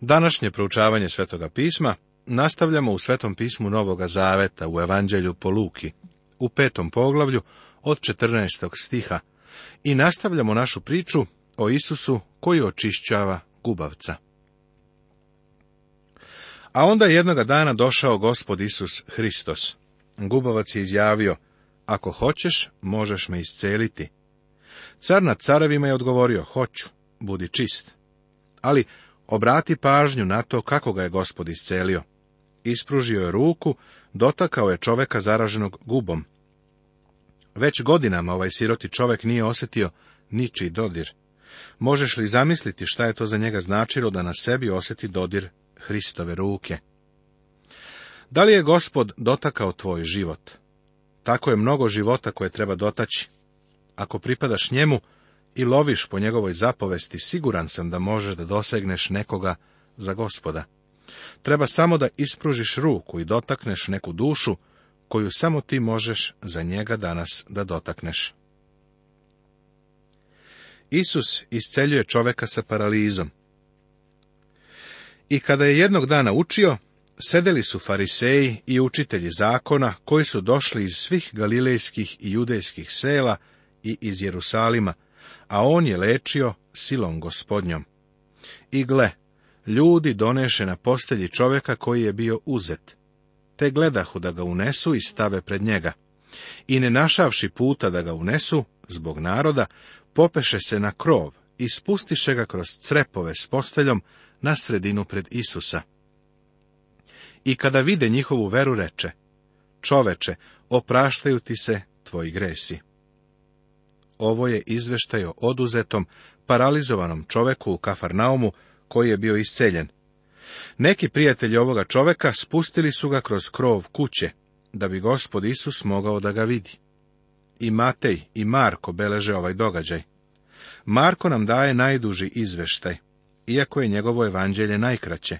Današnje proučavanje Svetoga pisma nastavljamo u Svetom pismu Novoga Zaveta u Evanđelju po Luki, u petom poglavlju od 14. stiha i nastavljamo našu priču o Isusu koji očišćava gubavca. A onda jednoga dana došao gospod Isus Hristos. Gubavac je izjavio, ako hoćeš, možeš me isceliti. Car nad caravima je odgovorio, hoću, budi čist. Ali Obrati pažnju na to kako ga je gospod iscelio. Ispružio je ruku, dotakao je čoveka zaraženog gubom. Već godinama ovaj siroti čovek nije osjetio ničiji dodir. Možeš li zamisliti šta je to za njega značilo da na sebi osjeti dodir Hristove ruke? Da li je gospod dotakao tvoj život? Tako je mnogo života koje treba dotaći. Ako pripadaš njemu, i loviš po njegovoj zapovesti, siguran sam da možeš da dosegneš nekoga za gospoda. Treba samo da ispružiš ruku i dotakneš neku dušu, koju samo ti možeš za njega danas da dotakneš. Isus isceljuje čoveka sa paralizom. I kada je jednog dana učio, sedeli su fariseji i učitelji zakona, koji su došli iz svih galilejskih i judejskih sela i iz Jerusalima, a on je lečio silom gospodnjom. I gle, ljudi doneše na postelji čoveka koji je bio uzet, te gledahu da ga unesu i stave pred njega. I ne našavši puta da ga unesu, zbog naroda, popeše se na krov i spustiše ga kroz crepove s posteljom na sredinu pred Isusa. I kada vide njihovu veru reče, čoveče, opraštaju ti se tvoji gresi ovo je izveštaj o oduzetom, paralizovanom čoveku u Kafarnaumu, koji je bio isceljen. Neki prijatelji ovoga čoveka spustili su ga kroz krov kuće, da bi gospod Isus mogao da ga vidi. I Matej i Marko beleže ovaj događaj. Marko nam daje najduži izveštaj, iako je njegovo evanđelje najkraće.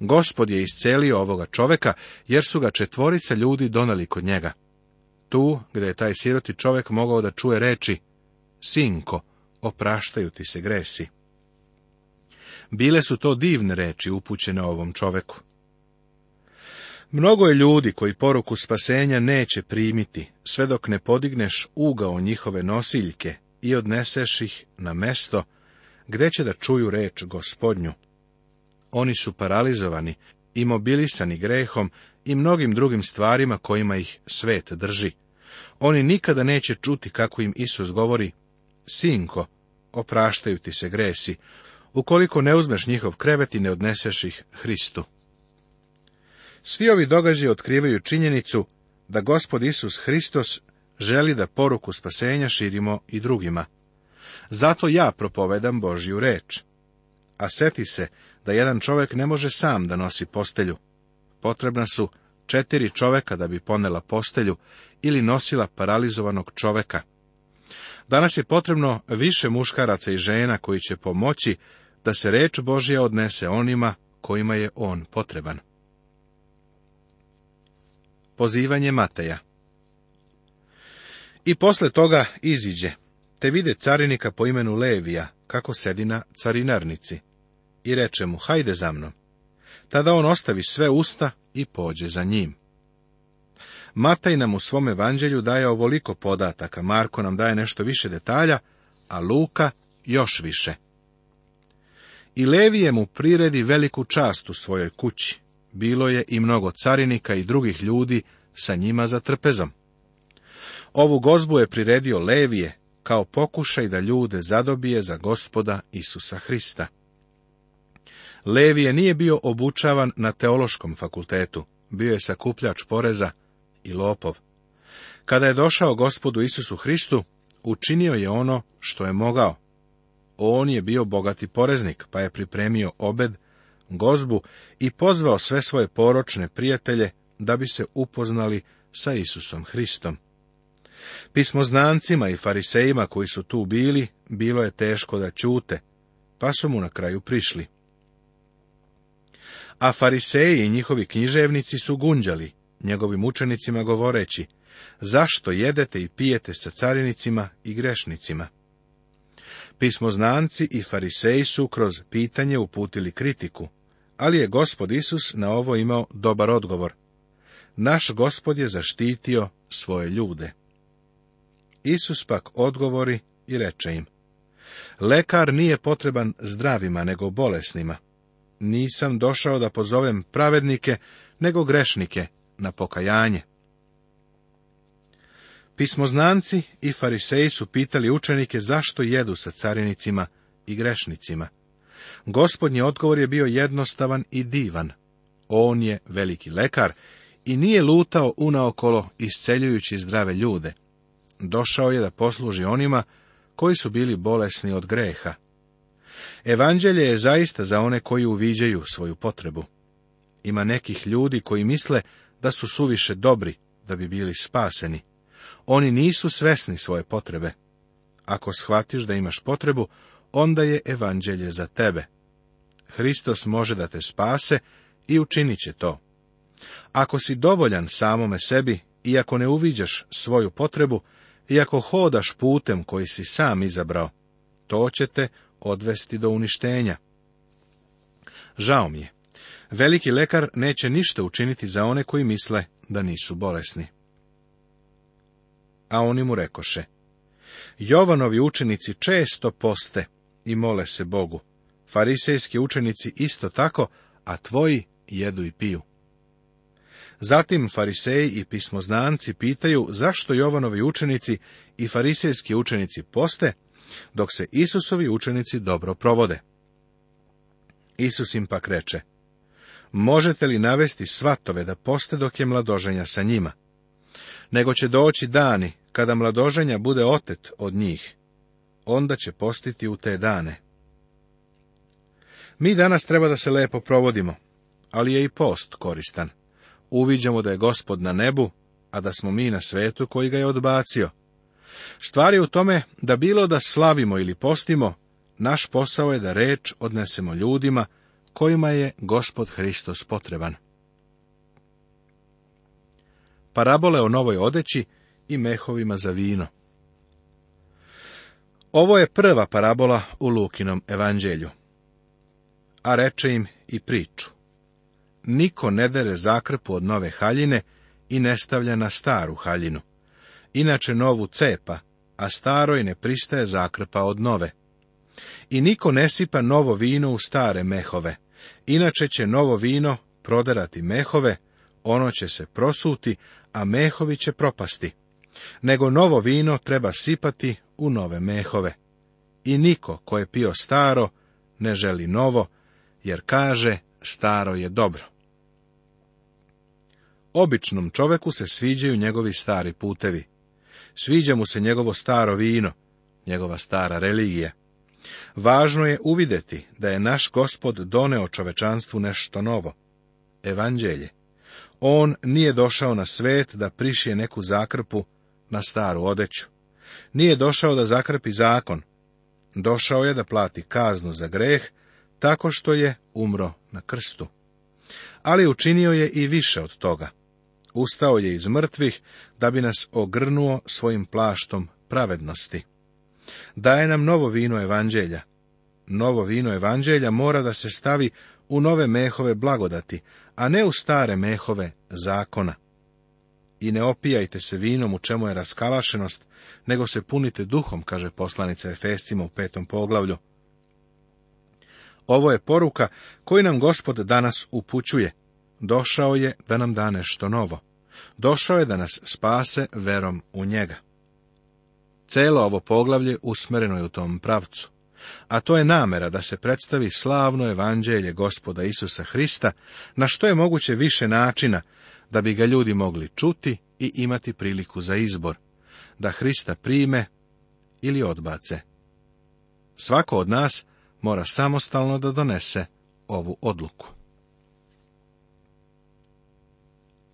Gospod je iscelio ovoga čoveka, jer su ga četvorica ljudi donali kod njega tu gdje je taj siroti čovjek mogao da čuje reči, sinko, opraštaju ti se gresi. Bile su to divne reči upućene ovom čoveku. Mnogo je ljudi koji poruku spasenja neće primiti, sve dok ne podigneš ugao njihove nosiljke i odneseš ih na mesto, gde će da čuju reč gospodnju. Oni su paralizovani, imobilisani grehom i mnogim drugim stvarima kojima ih svet drži. Oni nikada neće čuti kako im Isus govori, Sinko, opraštaju ti se gresi, ukoliko ne uzmeš njihov krevet i ne odneseš ih Hristu. Svi ovi događaji otkrivaju činjenicu da Gospod Isus Hristos želi da poruku spasenja širimo i drugima. Zato ja propovedam Božju reč. A seti se da jedan čovjek ne može sam da nosi postelju potrebna su četiri čoveka da bi ponela postelju ili nosila paralizovanog čoveka. Danas je potrebno više muškaraca i žena koji će pomoći da se reč Božja odnese onima kojima je on potreban. Pozivanje Mateja I posle toga iziđe, te vide carinika po imenu Levija, kako sedi na carinarnici, i reče mu, hajde za mnom. Tada on ostavi sve usta i pođe za njim. Mataj nam u svom evanđelju daje ovoliko podataka, Marko nam daje nešto više detalja, a Luka još više. I Levije mu priredi veliku čast u svojoj kući. Bilo je i mnogo carinika i drugih ljudi sa njima za trpezom. Ovu gozbu je priredio Levije kao pokušaj da ljude zadobije za gospoda Isusa Hrista. Levije nije bio obučavan na teološkom fakultetu, bio je sakupljač poreza i lopov. Kada je došao gospodu Isusu Hristu, učinio je ono što je mogao. On je bio bogati poreznik, pa je pripremio obed, gozbu i pozvao sve svoje poročne prijatelje da bi se upoznali sa Isusom Hristom. Pismo znancima i farisejima koji su tu bili, bilo je teško da ćute, pa su mu na kraju prišli a fariseji i njihovi književnici su gunđali, njegovim učenicima govoreći, zašto jedete i pijete sa carinicima i grešnicima? Pismoznanci i fariseji su kroz pitanje uputili kritiku, ali je gospod Isus na ovo imao dobar odgovor. Naš gospod je zaštitio svoje ljude. Isus pak odgovori i reče im, lekar nije potreban zdravima, nego bolesnima nisam došao da pozovem pravednike, nego grešnike na pokajanje. Pismoznanci i fariseji su pitali učenike zašto jedu sa carinicima i grešnicima. Gospodnji odgovor je bio jednostavan i divan. On je veliki lekar i nije lutao unaokolo isceljujući zdrave ljude. Došao je da posluži onima koji su bili bolesni od greha, Evanđelje je zaista za one koji uviđaju svoju potrebu. Ima nekih ljudi koji misle da su suviše dobri da bi bili spaseni. Oni nisu svesni svoje potrebe. Ako shvatiš da imaš potrebu, onda je evanđelje za tebe. Hristos može da te spase i učinit će to. Ako si dovoljan samome sebi, i ako ne uviđaš svoju potrebu, i ako hodaš putem koji si sam izabrao, to će te odvesti do uništenja. Žao mi je. Veliki lekar neće ništa učiniti za one koji misle da nisu bolesni. A oni mu rekoše, Jovanovi učenici često poste i mole se Bogu, farisejski učenici isto tako, a tvoji jedu i piju. Zatim fariseji i pismoznanci pitaju zašto Jovanovi učenici i farisejski učenici poste, dok se Isusovi učenici dobro provode. Isus im pak reče, možete li navesti svatove da poste dok je mladoženja sa njima? Nego će doći dani, kada mladoženja bude otet od njih, onda će postiti u te dane. Mi danas treba da se lepo provodimo, ali je i post koristan. Uviđamo da je gospod na nebu, a da smo mi na svetu koji ga je odbacio, Stvar je u tome da bilo da slavimo ili postimo, naš posao je da reč odnesemo ljudima kojima je Gospod Hristos potreban. Parabole o novoj odeći i mehovima za vino. Ovo je prva parabola u Lukinom evanđelju. A reče im i priču. Niko ne dere zakrpu od nove haljine i ne stavlja na staru haljinu inače novu cepa, a staroj ne pristaje zakrpa od nove. I niko ne sipa novo vino u stare mehove, inače će novo vino proderati mehove, ono će se prosuti, a mehovi će propasti. Nego novo vino treba sipati u nove mehove. I niko ko je pio staro, ne želi novo, jer kaže staro je dobro. Običnom čoveku se sviđaju njegovi stari putevi, Sviđa mu se njegovo staro vino, njegova stara religija. Važno je uvidjeti da je naš gospod doneo čovečanstvu nešto novo. Evanđelje. On nije došao na svet da prišije neku zakrpu na staru odeću. Nije došao da zakrpi zakon. Došao je da plati kaznu za greh, tako što je umro na krstu. Ali učinio je i više od toga ustao je iz mrtvih da bi nas ogrnuo svojim plaštom pravednosti. Daje nam novo vino evanđelja. Novo vino evanđelja mora da se stavi u nove mehove blagodati, a ne u stare mehove zakona. I ne opijajte se vinom u čemu je raskalašenost, nego se punite duhom, kaže poslanica Efestima u petom poglavlju. Ovo je poruka koju nam gospod danas upućuje – došao je da nam da nešto novo. Došao je da nas spase verom u njega. Celo ovo poglavlje usmereno je u tom pravcu. A to je namera da se predstavi slavno evanđelje gospoda Isusa Hrista, na što je moguće više načina, da bi ga ljudi mogli čuti i imati priliku za izbor, da Hrista prime ili odbace. Svako od nas mora samostalno da donese ovu odluku.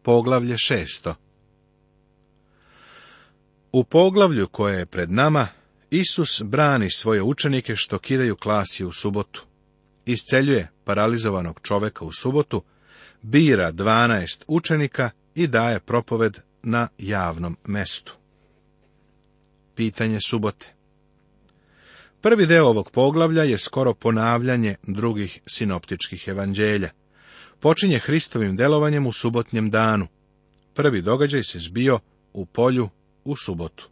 Poglavlje šesto U poglavlju koje je pred nama, Isus brani svoje učenike što kidaju klasi u subotu. Isceljuje paralizovanog čoveka u subotu, bira dvanaest učenika i daje propoved na javnom mestu. Pitanje subote Prvi deo ovog poglavlja je skoro ponavljanje drugih sinoptičkih evanđelja počinje Hristovim delovanjem u subotnjem danu. Prvi događaj se zbio u polju u subotu.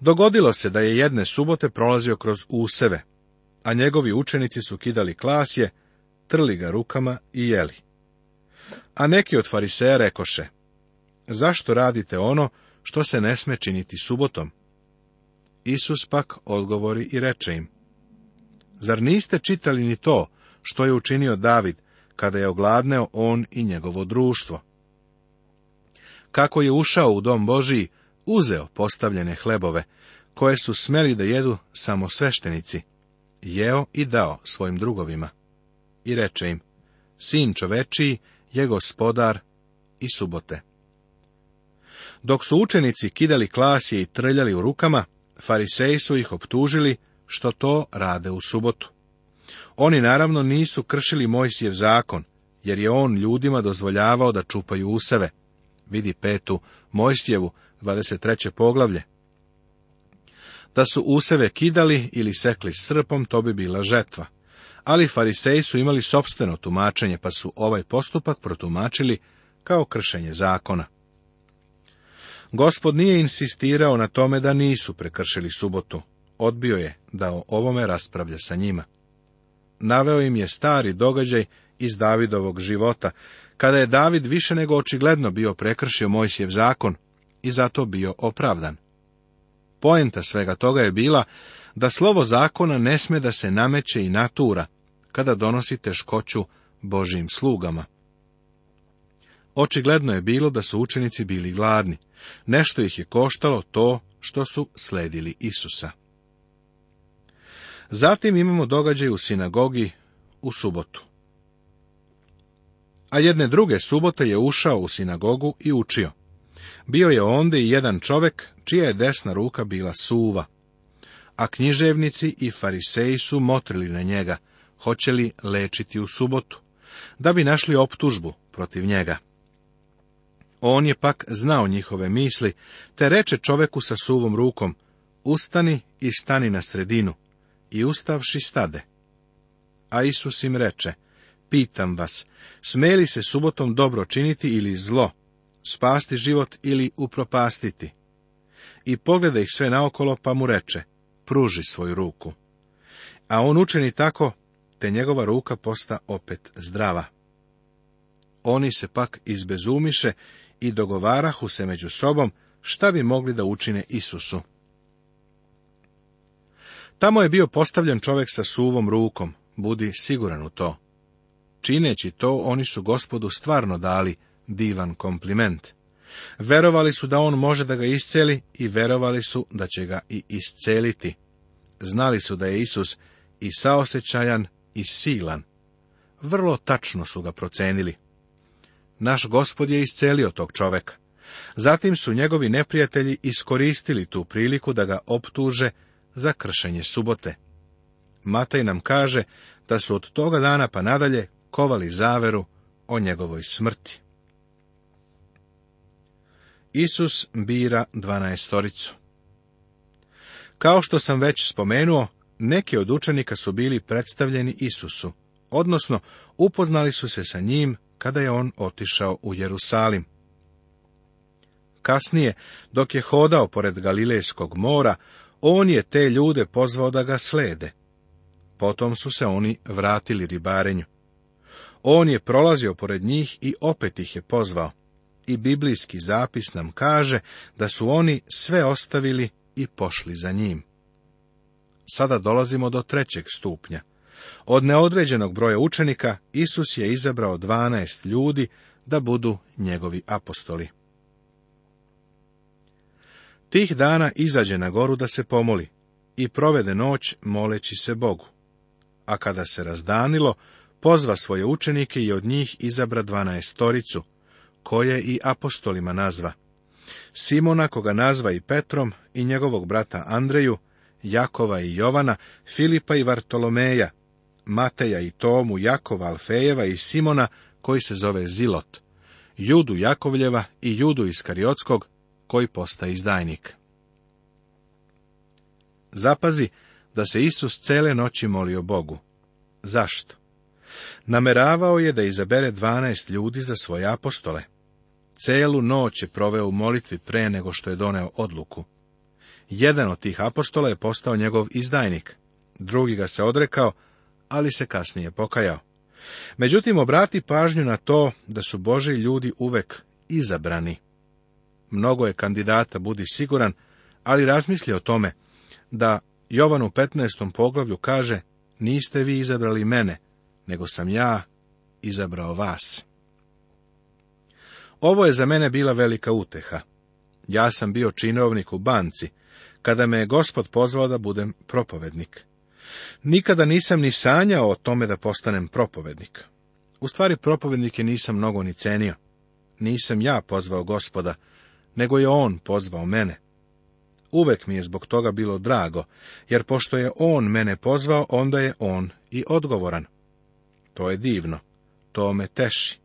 Dogodilo se da je jedne subote prolazio kroz useve, a njegovi učenici su kidali klasje, trli ga rukama i jeli. A neki od fariseja rekoše, zašto radite ono što se ne sme činiti subotom? Isus pak odgovori i reče im, zar niste čitali ni to što je učinio David, kada je ogladneo on i njegovo društvo. Kako je ušao u dom Božiji, uzeo postavljene hlebove, koje su smeli da jedu samo sveštenici, jeo i dao svojim drugovima. I reče im, sin čovečiji je gospodar i subote. Dok su učenici kidali klasje i trljali u rukama, fariseji su ih optužili što to rade u subotu. Oni naravno nisu kršili Mojsijev zakon, jer je on ljudima dozvoljavao da čupaju useve. Vidi petu Mojsijevu, 23. poglavlje. Da su useve kidali ili sekli srpom, to bi bila žetva. Ali fariseji su imali sobstveno tumačenje, pa su ovaj postupak protumačili kao kršenje zakona. Gospod nije insistirao na tome da nisu prekršili subotu. Odbio je da o ovome raspravlja sa njima naveo im je stari događaj iz Davidovog života, kada je David više nego očigledno bio prekršio Mojsijev zakon i zato bio opravdan. Poenta svega toga je bila da slovo zakona ne sme da se nameće i natura kada donosi teškoću Božim slugama. Očigledno je bilo da su učenici bili gladni. Nešto ih je koštalo to što su sledili Isusa. Zatim imamo događaj u sinagogi u subotu. A jedne druge subote je ušao u sinagogu i učio. Bio je onda i jedan čovek, čija je desna ruka bila suva. A književnici i fariseji su motrili na njega, hoće li lečiti u subotu, da bi našli optužbu protiv njega. On je pak znao njihove misli, te reče čoveku sa suvom rukom, ustani i stani na sredinu i ustavši stade. A Isus im reče, pitam vas, smeli se subotom dobro činiti ili zlo, spasti život ili upropastiti? I pogleda ih sve naokolo, pa mu reče, pruži svoju ruku. A on učini tako, te njegova ruka posta opet zdrava. Oni se pak izbezumiše i dogovarahu se među sobom šta bi mogli da učine Isusu. Tamo je bio postavljen čovjek sa suvom rukom, budi siguran u to. Čineći to, oni su gospodu stvarno dali divan kompliment. Verovali su da on može da ga isceli i verovali su da će ga i isceliti. Znali su da je Isus i saosećajan i silan. Vrlo tačno su ga procenili. Naš gospod je iscelio tog čoveka. Zatim su njegovi neprijatelji iskoristili tu priliku da ga optuže za kršenje subote. Matej nam kaže da su od toga dana pa nadalje kovali zaveru o njegovoj smrti. Isus bira dvanaestoricu. Kao što sam već spomenuo, neki od učenika su bili predstavljeni Isusu, odnosno upoznali su se sa njim kada je on otišao u Jerusalim. Kasnije, dok je hodao pored Galilejskog mora, on je te ljude pozvao da ga slede. Potom su se oni vratili ribarenju. On je prolazio pored njih i opet ih je pozvao. I biblijski zapis nam kaže da su oni sve ostavili i pošli za njim. Sada dolazimo do trećeg stupnja. Od neodređenog broja učenika Isus je izabrao dvanaest ljudi da budu njegovi apostoli. Tih dana izađe na goru da se pomoli i provede noć moleći se Bogu. A kada se razdanilo, pozva svoje učenike i od njih izabra dvanaestoricu, koje i apostolima nazva. Simona, koga nazva i Petrom, i njegovog brata Andreju, Jakova i Jovana, Filipa i Vartolomeja, Mateja i Tomu, Jakova, Alfejeva i Simona, koji se zove Zilot, Judu Jakovljeva i Judu Iskariotskog, koji postaje izdajnik. Zapazi da se Isus cele noći molio Bogu. Zašto? Nameravao je da izabere dvanaest ljudi za svoje apostole. Celu noć je proveo u molitvi pre nego što je doneo odluku. Jedan od tih apostola je postao njegov izdajnik, drugi ga se odrekao, ali se kasnije pokajao. Međutim, obrati pažnju na to da su Boži ljudi uvek izabrani mnogo je kandidata, budi siguran, ali razmisli o tome da Jovan u 15. poglavlju kaže niste vi izabrali mene, nego sam ja izabrao vas. Ovo je za mene bila velika uteha. Ja sam bio činovnik u banci, kada me je gospod pozvao da budem propovednik. Nikada nisam ni sanjao o tome da postanem propovednik. U stvari propovednike nisam mnogo ni cenio. Nisam ja pozvao gospoda, nego je on pozvao mene. Uvek mi je zbog toga bilo drago, jer pošto je on mene pozvao, onda je on i odgovoran. To je divno, to me teši.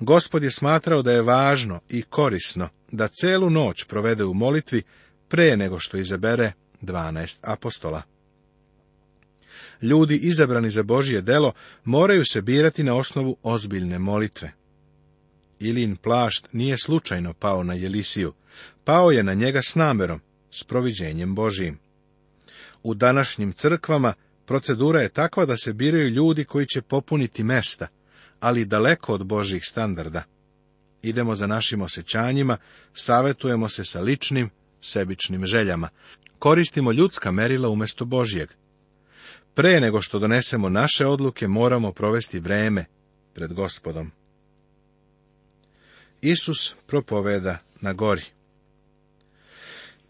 Gospod je smatrao da je važno i korisno da celu noć provede u molitvi pre nego što izabere dvanaest apostola. Ljudi izabrani za Božje delo moraju se birati na osnovu ozbiljne molitve. Ilin plašt nije slučajno pao na Jelisiju. Pao je na njega s namerom, s proviđenjem Božijim. U današnjim crkvama procedura je takva da se biraju ljudi koji će popuniti mesta, ali daleko od Božjih standarda. Idemo za našim osjećanjima, savjetujemo se sa ličnim, sebičnim željama. Koristimo ljudska merila umjesto Božijeg. Pre nego što donesemo naše odluke, moramo provesti vreme pred gospodom. Isus propoveda na gori.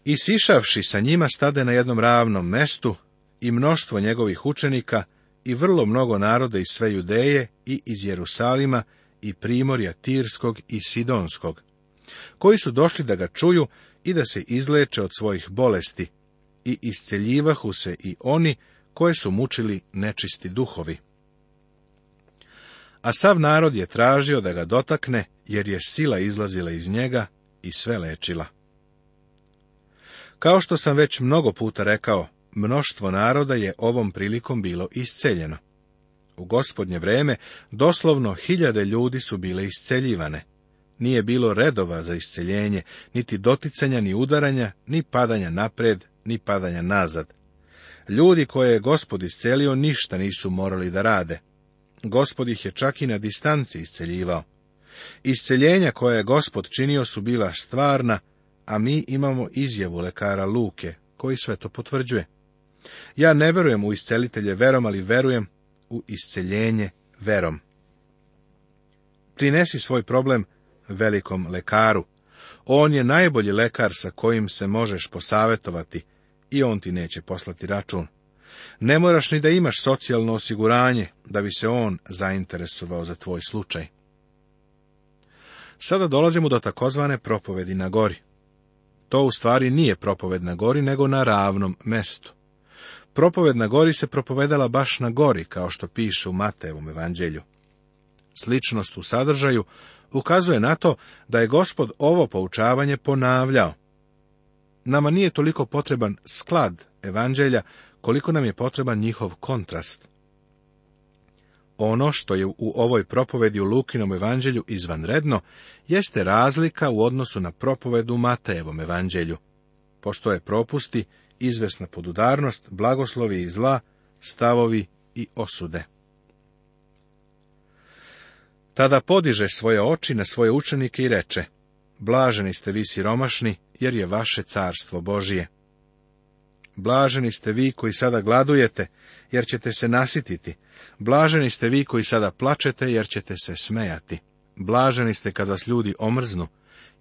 I sišavši sa njima stade na jednom ravnom mestu i mnoštvo njegovih učenika i vrlo mnogo naroda iz sve Judeje i iz Jerusalima i primorja Tirskog i Sidonskog, koji su došli da ga čuju i da se izleče od svojih bolesti i isceljivahu se i oni koje su mučili nečisti duhovi. A sav narod je tražio da ga dotakne jer je sila izlazila iz njega i sve lečila. Kao što sam već mnogo puta rekao, mnoštvo naroda je ovom prilikom bilo isceljeno. U gospodnje vreme doslovno hiljade ljudi su bile isceljivane. Nije bilo redova za isceljenje, niti doticanja, ni udaranja, ni padanja napred, ni padanja nazad. Ljudi koje je gospod iscelio ništa nisu morali da rade. Gospod ih je čak i na distanci isceljivao. Isceljenja koje je gospod činio su bila stvarna, a mi imamo izjavu lekara Luke, koji sve to potvrđuje. Ja ne verujem u iscelitelje verom, ali verujem u isceljenje verom. Prinesi svoj problem velikom lekaru. On je najbolji lekar sa kojim se možeš posavetovati i on ti neće poslati račun. Ne moraš ni da imaš socijalno osiguranje da bi se on zainteresovao za tvoj slučaj. Sada dolazimo do takozvane propovedi na gori. To u stvari nije propoved na gori, nego na ravnom mestu. Propoved na gori se propovedala baš na gori, kao što piše u Matejevom evanđelju. Sličnost u sadržaju ukazuje na to da je gospod ovo poučavanje ponavljao. Nama nije toliko potreban sklad evanđelja, koliko nam je potreban njihov kontrast. Ono što je u ovoj propovedi u Lukinom evanđelju izvanredno, jeste razlika u odnosu na propovedu u Matejevom evanđelju. Postoje propusti, izvesna podudarnost, blagoslovi i zla, stavovi i osude. Tada podiže svoje oči na svoje učenike i reče, Blaženi ste vi siromašni, jer je vaše carstvo Božije. Blaženi ste vi koji sada gladujete, jer ćete se nasititi. Blaženi ste vi koji sada plačete, jer ćete se smejati. Blaženi ste kad vas ljudi omrznu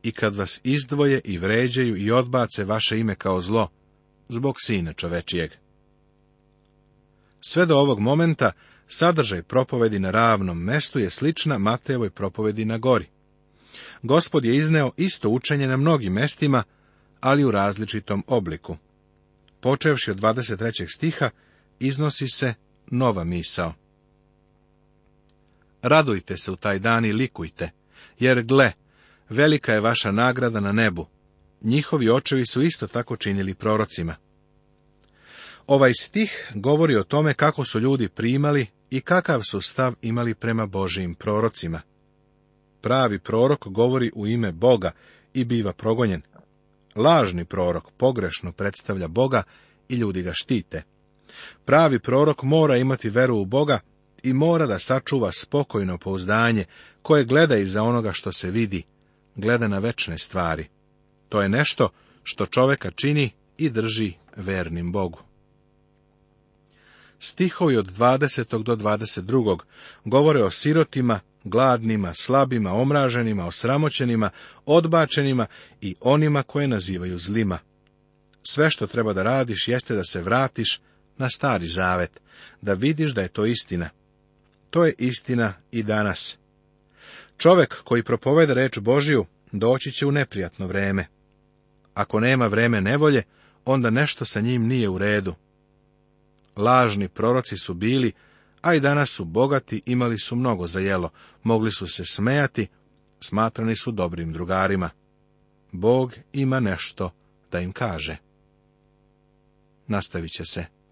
i kad vas izdvoje i vređaju i odbace vaše ime kao zlo, zbog sina čovečijeg. Sve do ovog momenta sadržaj propovedi na ravnom mestu je slična Matejevoj propovedi na gori. Gospod je izneo isto učenje na mnogim mestima, ali u različitom obliku. Počevši od 23. stiha, iznosi se nova misao. Radujte se u taj dan i likujte, jer gle, velika je vaša nagrada na nebu. Njihovi očevi su isto tako činili prorocima. Ovaj stih govori o tome kako su ljudi primali i kakav su stav imali prema Božijim prorocima. Pravi prorok govori u ime Boga i biva progonjen. Lažni prorok pogrešno predstavlja Boga i ljudi ga štite. Pravi prorok mora imati veru u Boga i mora da sačuva spokojno pouzdanje koje gleda iza onoga što se vidi, gleda na večne stvari. To je nešto što čoveka čini i drži vernim Bogu. Stihovi od 20. do 22. govore o sirotima, gladnima, slabima, omraženima, osramoćenima, odbačenima i onima koje nazivaju zlima. Sve što treba da radiš jeste da se vratiš na stari zavet, da vidiš da je to istina. To je istina i danas. Čovek koji propoveda reč Božiju, doći će u neprijatno vreme. Ako nema vreme nevolje, onda nešto sa njim nije u redu. Lažni proroci su bili, a i danas su bogati, imali su mnogo za jelo, mogli su se smejati, smatrani su dobrim drugarima. Bog ima nešto da im kaže. Nastavit će se.